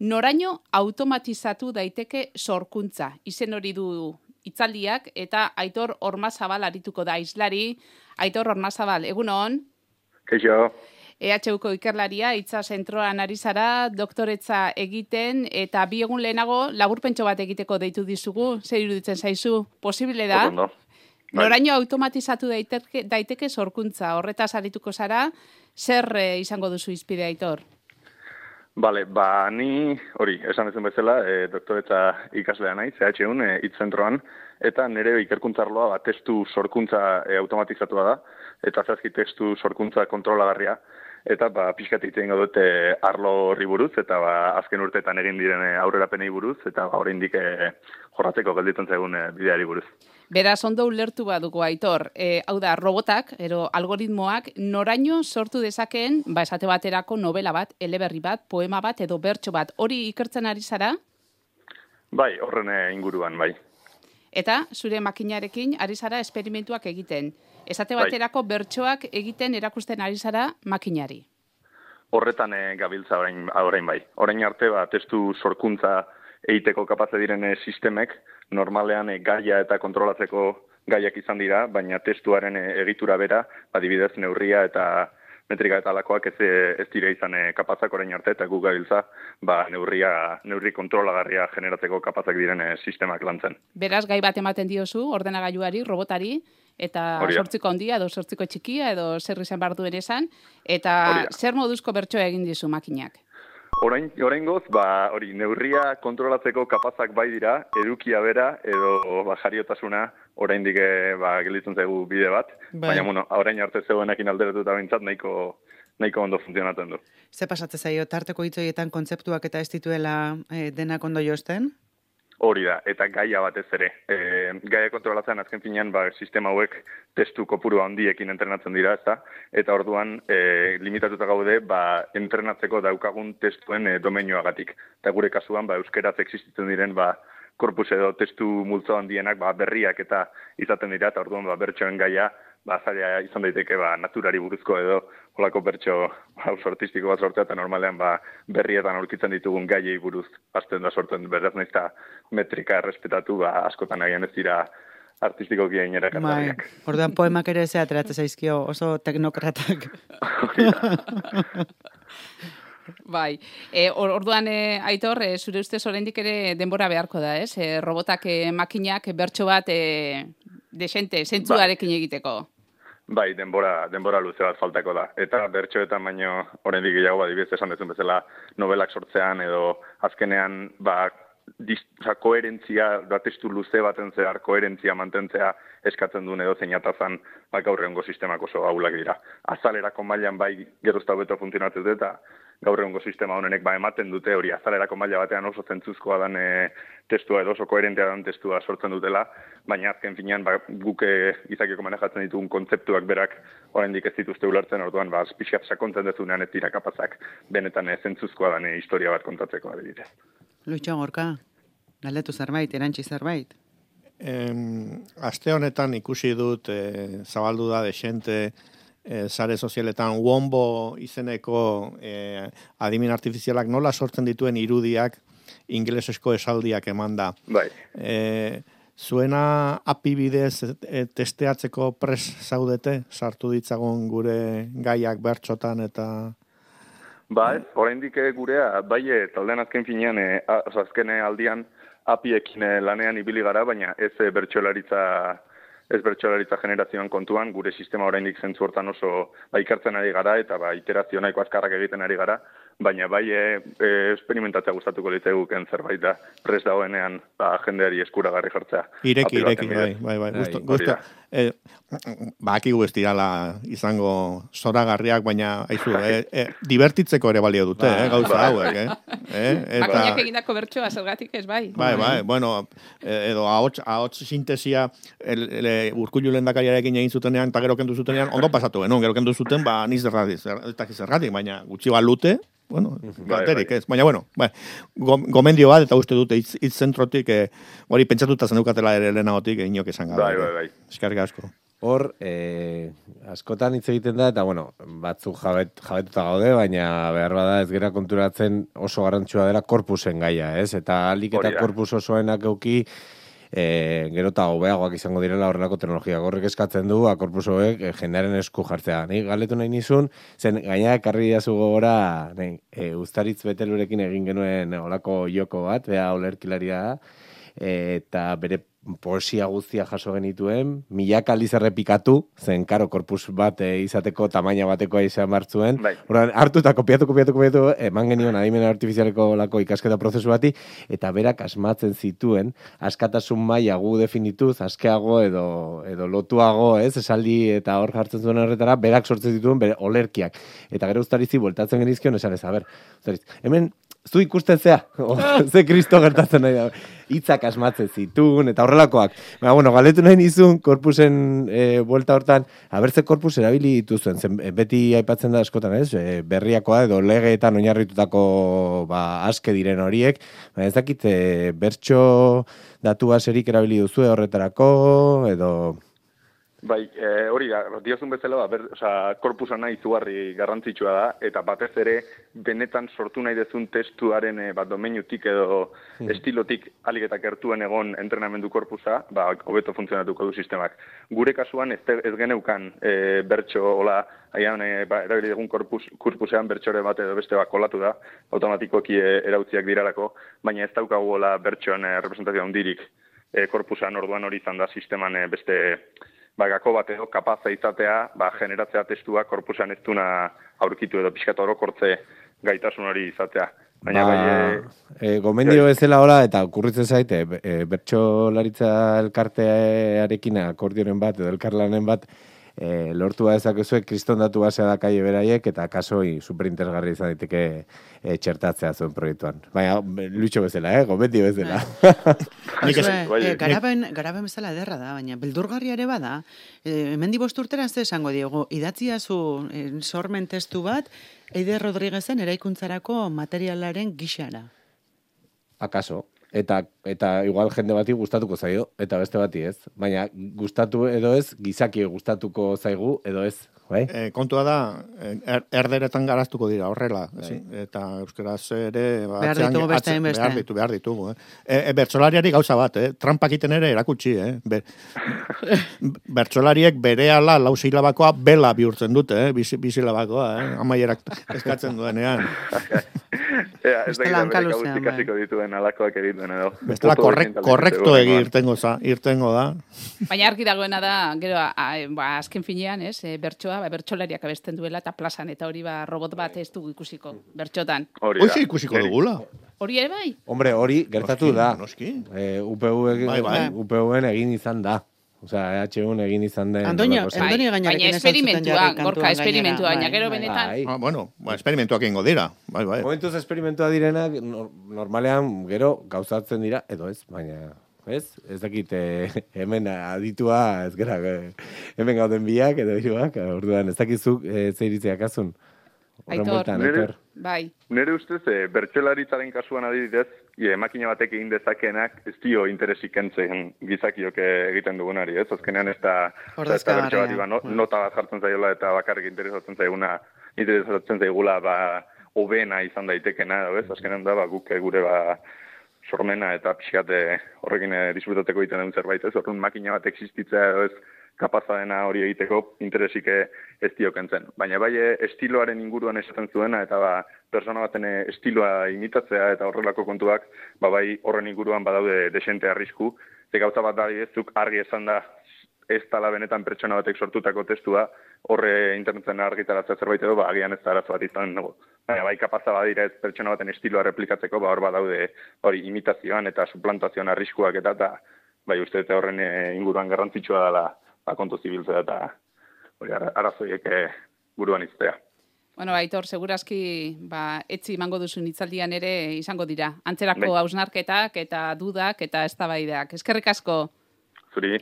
noraino automatizatu daiteke sorkuntza. Izen hori du itzaldiak eta Aitor Ormazabal arituko da izlari. Aitor Ormazabal, egun hon? Keixo. EHUko ikerlaria, itza zentroan ari zara, doktoretza egiten, eta bi egun lehenago laburpentso bat egiteko deitu dizugu, zer iruditzen zaizu, posible da? Otondo. Bai. Noraino automatizatu daiteke, daiteke sorkuntza, horretaz arituko zara, zer eh, izango duzu izpide aitor? Bale, ba, ni hori, esan ezen bezala, e, doktoretza ikaslea nahi, CH1, e, itzentroan, eta nire ikerkuntzarloa ba, testu sorkuntza e, automatizatua da, eta zazki testu sorkuntza kontrolagarria, eta ba, pixkat egiten dute arlo horri buruz, eta ba, azken urteetan egin diren aurrerapenei buruz, eta ba, oraindik e, jorratzeko gelditzen zaigun e, bideari buruz. Beraz, ondo ulertu badugu aitor, e, hau da, robotak, ero algoritmoak, noraino sortu dezakeen, ba, esate baterako novela bat, eleberri bat, poema bat, edo bertso bat, hori ikertzen ari zara? Bai, horren e, inguruan, bai. Eta, zure makinarekin, ari zara esperimentuak egiten. Esate bai. baterako bertsoak egiten erakusten ari zara makinari. Horretan e, gabiltza orain, orain bai. Orain arte, ba, testu sorkuntza egiteko kapaze diren eh, sistemek, normalean e, gaia eta kontrolatzeko gaiak izan dira, baina testuaren egitura bera, adibidez neurria eta metrika eta alakoak ez, ez dire izan e, kapazak orain arte, eta gu gabiltza ba, neurria, neurri kontrolagarria generatzeko kapazak diren sistemak lantzen. Beraz, gai bat ematen diozu, ordenagailuari, robotari, eta Oria. sortziko handia edo sortziko txikia edo zer izan behar duen esan, eta Oria. zer moduzko bertsoa egin dizu makinak? Orain, orain goz, ba, hori, neurria kontrolatzeko kapazak bai dira, edukia bera edo ba, jariotasuna orain dige ba, gelitzen zaigu bide bat, bai. baina bueno, orain arte zeuenekin alderatu eta bintzat nahiko, nahiko ondo funtzionatzen du. Ze pasatze zaio, tarteko hitzoietan kontzeptuak eta ez dituela eh, denak ondo josten? Hori da, eta gaia batez ere. E, gaia kontrolatzen azken finean, ba, sistema hauek testu kopuru handiekin entrenatzen dira, ezta? Eta orduan, e, limitatuta gaude, ba, entrenatzeko daukagun testuen e, domenioagatik. Eta gure kasuan, ba, euskeraz existitzen diren, ba, korpus edo testu multzo handienak, ba, berriak eta izaten dira, eta orduan, ba, bertsoen gaia, ba, zaila izan daiteke ba, naturari buruzko edo holako bertso hau artistiko bat sortzea, eta normalean ba, berrietan aurkitzen ditugun gaiei buruz azten da sortzen beraz nahiz metrika errespetatu, ba, askotan nahian ez dira artistiko gien ere Bai, orduan poemak ere ze ateratzen zaizkio oso teknokratak. Bai, e, orduan e, aitor, e, zure ustez oraindik ere denbora beharko da, ez? E, robotak e, makinak bertso bat e, desente, zentzuarekin egiteko. Bai, denbora, denbora luze bat faltako da. Eta bertxoetan baino, horrendik gehiago, adibidez esan dezun bezala, novelak sortzean edo azkenean, ba, diz, koherentzia, da testu luze baten zehar, koherentzia mantentzea eskatzen duen edo zeinatazan, ba, gaur sistemak oso haulak dira. Azalerako mailan bai gerozta beto funtzionatzen eta gaur egungo sistema honenek ba ematen dute hori azalerako maila batean oso zentzuzkoa dan e, testua edo oso koherentea dan testua sortzen dutela, baina azken finean ba, guke izakioko manejatzen ditugun kontzeptuak berak oraindik ez dituzte ulertzen orduan ba pixkat sakontzen dezunean ez dira kapazak benetan e, zentzuzkoa dan e, historia bat kontatzeko adibidez. Luitxo Gorka, galdetu zerbait, erantzi zerbait? Em, aste honetan ikusi dut e, zabaldu da desente e, sare sozialetan wombo izeneko e, adimin artifizialak nola sortzen dituen irudiak inglesesko esaldiak eman da. Bai. E, zuena api bidez e, testeatzeko pres zaudete, sartu ditzagun gure gaiak bertxotan eta... Ba ez, oraindik gurea, bai, taldean azken finean, e, azken aldian, apiekin lanean ibili gara, baina ez bertxolaritza ez bertxolaritza generazioan kontuan, gure sistema oraindik zentzu hortan oso ba, ikartzen ari gara eta ba, iterazio nahiko azkarrak egiten ari gara, baina bai e, e, esperimentatzea gustatuko ken zerbait da. Prest dagoenean ba, jendeari eskuragarri jartzea. Ireki, ireki, bai, bai, bai, bai eh, ba, aki izango zoragarriak, baina aizu, eh, eh, divertitzeko ere balio dute, eh, gauza bai. hauek, eh? eh? Eta... Makinak egindako bertsoa, zergatik ez, bai. Bai, bai, bueno, eh, edo ahots, ahots sintesia el, el, el, urkullu lendakariarekin egin zutenean, eta gero kendu zutenean, ondo pasatu, no? gero kendu zuten, ba, niz zergatik, zergatik, baina gutxi balute, bueno, bai, bai. ez. Baina, bueno, bai, gomendio bat, eta uste dute, itz zentrotik, eh, hori pentsatuta zenukatela ere lehenagotik, inok esan gara. Bai, bai, bai. Eskarrik asko. hor, e, askotan hitz egiten da, eta bueno, batzuk jabet, jabetuta gaude, baina behar bada ez gera konturatzen oso garrantzua dela korpusen gaia, ez? Eta alik eta korpus osoenak euki, e, gero eta hobeagoak izango direla horrelako teknologia. Horrek eskatzen du, akorpus hauek e, jendearen esku jartzea. Ni galetu nahi nizun, zen gaina ekarri diazu gogora, nahi, e, ustaritz betelurekin egin genuen olako joko bat, bea olerkilaria da, eta bere poesia guztia jaso genituen, milaka aldiz errepikatu, zen karo korpus bat e, izateko tamaina batekoa izan martzuen. Bai. Orduan, hartu eta kopiatu, kopiatu, kopiatu, eman genion adimen artifizialeko lako ikasketa prozesu bati, eta berak asmatzen zituen, askatasun maila gu definituz, askeago edo, edo lotuago, ez, esaldi eta hor jartzen zuen horretara, berak sortzen zituen bere olerkiak. Eta gero ustarizi bueltatzen genizkion, esan ez, a ber, ustariz, hemen, zu ikusten zea, o, ze kristo gertatzen nahi da, hitzak asmatzen zituen, eta horrelakoak. Baina, bueno, galetu nahi nizun, korpusen e, buelta hortan, abertze korpus erabili dituzuen, zen, e, beti aipatzen da askotan, ez, e, berriakoa edo legeetan oinarritutako ba, aske diren horiek, baina ez dakit, e, bertso datu baserik erabili duzue horretarako, edo... Bai, e, hori da, diozun bezala, ba, ber, osea, korpusa nahi izugarri garrantzitsua da, eta batez ere, benetan sortu nahi dezun testuaren e, bat domeinutik edo estilotik alik eta gertuen egon entrenamendu korpusa, ba, hobeto funtzionatuko du sistemak. Gure kasuan ez, ez geneukan e, bertso, hola, haian, e, ba, erabili dugun korpus, korpusean bertxore bat edo beste bat kolatu da, automatikoki e, erautziak diralako, baina ez daukagu hola bertxoan e, representazio handirik e, korpusan orduan hori izan da sisteman e, beste ba, gako bat edo kapaza izatea, ba, generatzea testua korpusan ez duna aurkitu edo pixkat orokortze gaitasun hori izatea. Baina bai, e, gomendio bezala hola, eta okurritzen zaite, e, bertxolaritza elkartearekin akordioren bat, edo elkarlanen bat, e, lortu dezakezue kriston datu basea da kaie beraiek, eta kasoi superinteresgarri izan daiteke e, txertatzea zuen proiektuan. Baina, luitxo bezala, eh? gomendio bezala. Nik bai, eh, garaben, garaben bezala ederra da, baina beldurgarria ere bada, eh, hemendi bost urtera ze esango diego, idatzia zu eh, sormen testu bat, Eider Rodriguezen eraikuntzarako materialaren gixara. Akaso. Eta, eta igual jende bati gustatuko zaio, eta beste bati ez. Baina gustatu edo ez, gizaki gustatuko zaigu edo ez. Bai? E, kontua da, eh, er, erderetan garaztuko dira horrela. ezi? Eta euskaraz ere... Ba, Behar ditugu beste atze- hainbeste. Behar ditugu, behar ditugu. Eh. E, e, bertsolariari gauza bat, eh? trampak iten ere erakutsi. Eh? Be, bertsolariek bere ala lau silabakoa bela bihurtzen dute, eh? bizi, bizilabakoa, eh? amaierak eskatzen duenean. ea, ez da gauzik bai. ikasiko dituen alakoak egiten edo. Bestela korrek, korrekto egi irtengo, za, irtengo da. Baina argi dagoena da, gero, a, ba, azken finean, ez, e, bertsoa, ba, bertsolariak abesten duela, eta plazan, eta hori ba, robot bat ez dugu ikusiko, bertxotan. Hori da. Ikusiko dugula. Hori ere bai? Hombre, hori gertatu Noski, da. noski. E, UPU egin, Bai, bai. UPU-en egin izan da. Osea, EHUn egin izan den. Andoni Bai, gainarekin baina esperimentua, gorka, esperimentua, baina Bai, gero bai. benetan. Bai. Ah, bueno, ba, esperimentuak egingo dira. Bai, bai. Momentuz esperimentua direnak nor- normalean gero gauzatzen dira, edo ez, baina ez, ez dakit eh, hemen aditua ez gara, eh, hemen gauden biak edo hiruak, orduan ez dakizuk eh, ze iritziak azun. Aitor. Aitor. Bai. Nire ustez, e, bertsolaritzaren kasuan adibidez, e, makina batek egin dezakeenak ez dio interesik kentzen gizakiok eh, egiten dugunari, ez? Azkenean ez da, ez da bat, iba, no, nota bat jartzen zaiola eta bakarrik interesatzen zaiguna, interesatzen zaigula, ba, hobena izan daitekena, ez? Azkenean da, ba, guk eh, gure, ba, sormena eta pixkate horrekin eh, disfrutateko egiten duen zerbait, ez? Orduan makina bat existitzea ez kapaza dena hori egiteko interesik eh, ez dio kentzen. Baina bai eh, estiloaren inguruan esaten zuena eta ba, persona baten eh, estiloa imitatzea eta horrelako kontuak, ba bai horren inguruan badaude desente arrisku. Ze gauza bat da adibidezuk argi esan da ez tala benetan pertsona batek sortutako testua, horre interneten argitaratzea zerbait edo, ba, agian ez da arazo bat izan nago. Baina bai kapaza badira ez pertsona baten estiloa replikatzeko, ba, hor badaude hori imitazioan eta suplantazioan arriskuak eta, eta bai uste eta horren inguruan garrantzitsua dela ba, kontu zibiltzea eta hori ara- arazoiek eh, buruan iztea. Bueno, Aitor, segurazki, ba, etzi emango duzun hitzaldian ere izango dira. Antzerako Bai. hausnarketak eta dudak eta eztabaidak. Eskerrik asko. Zuri,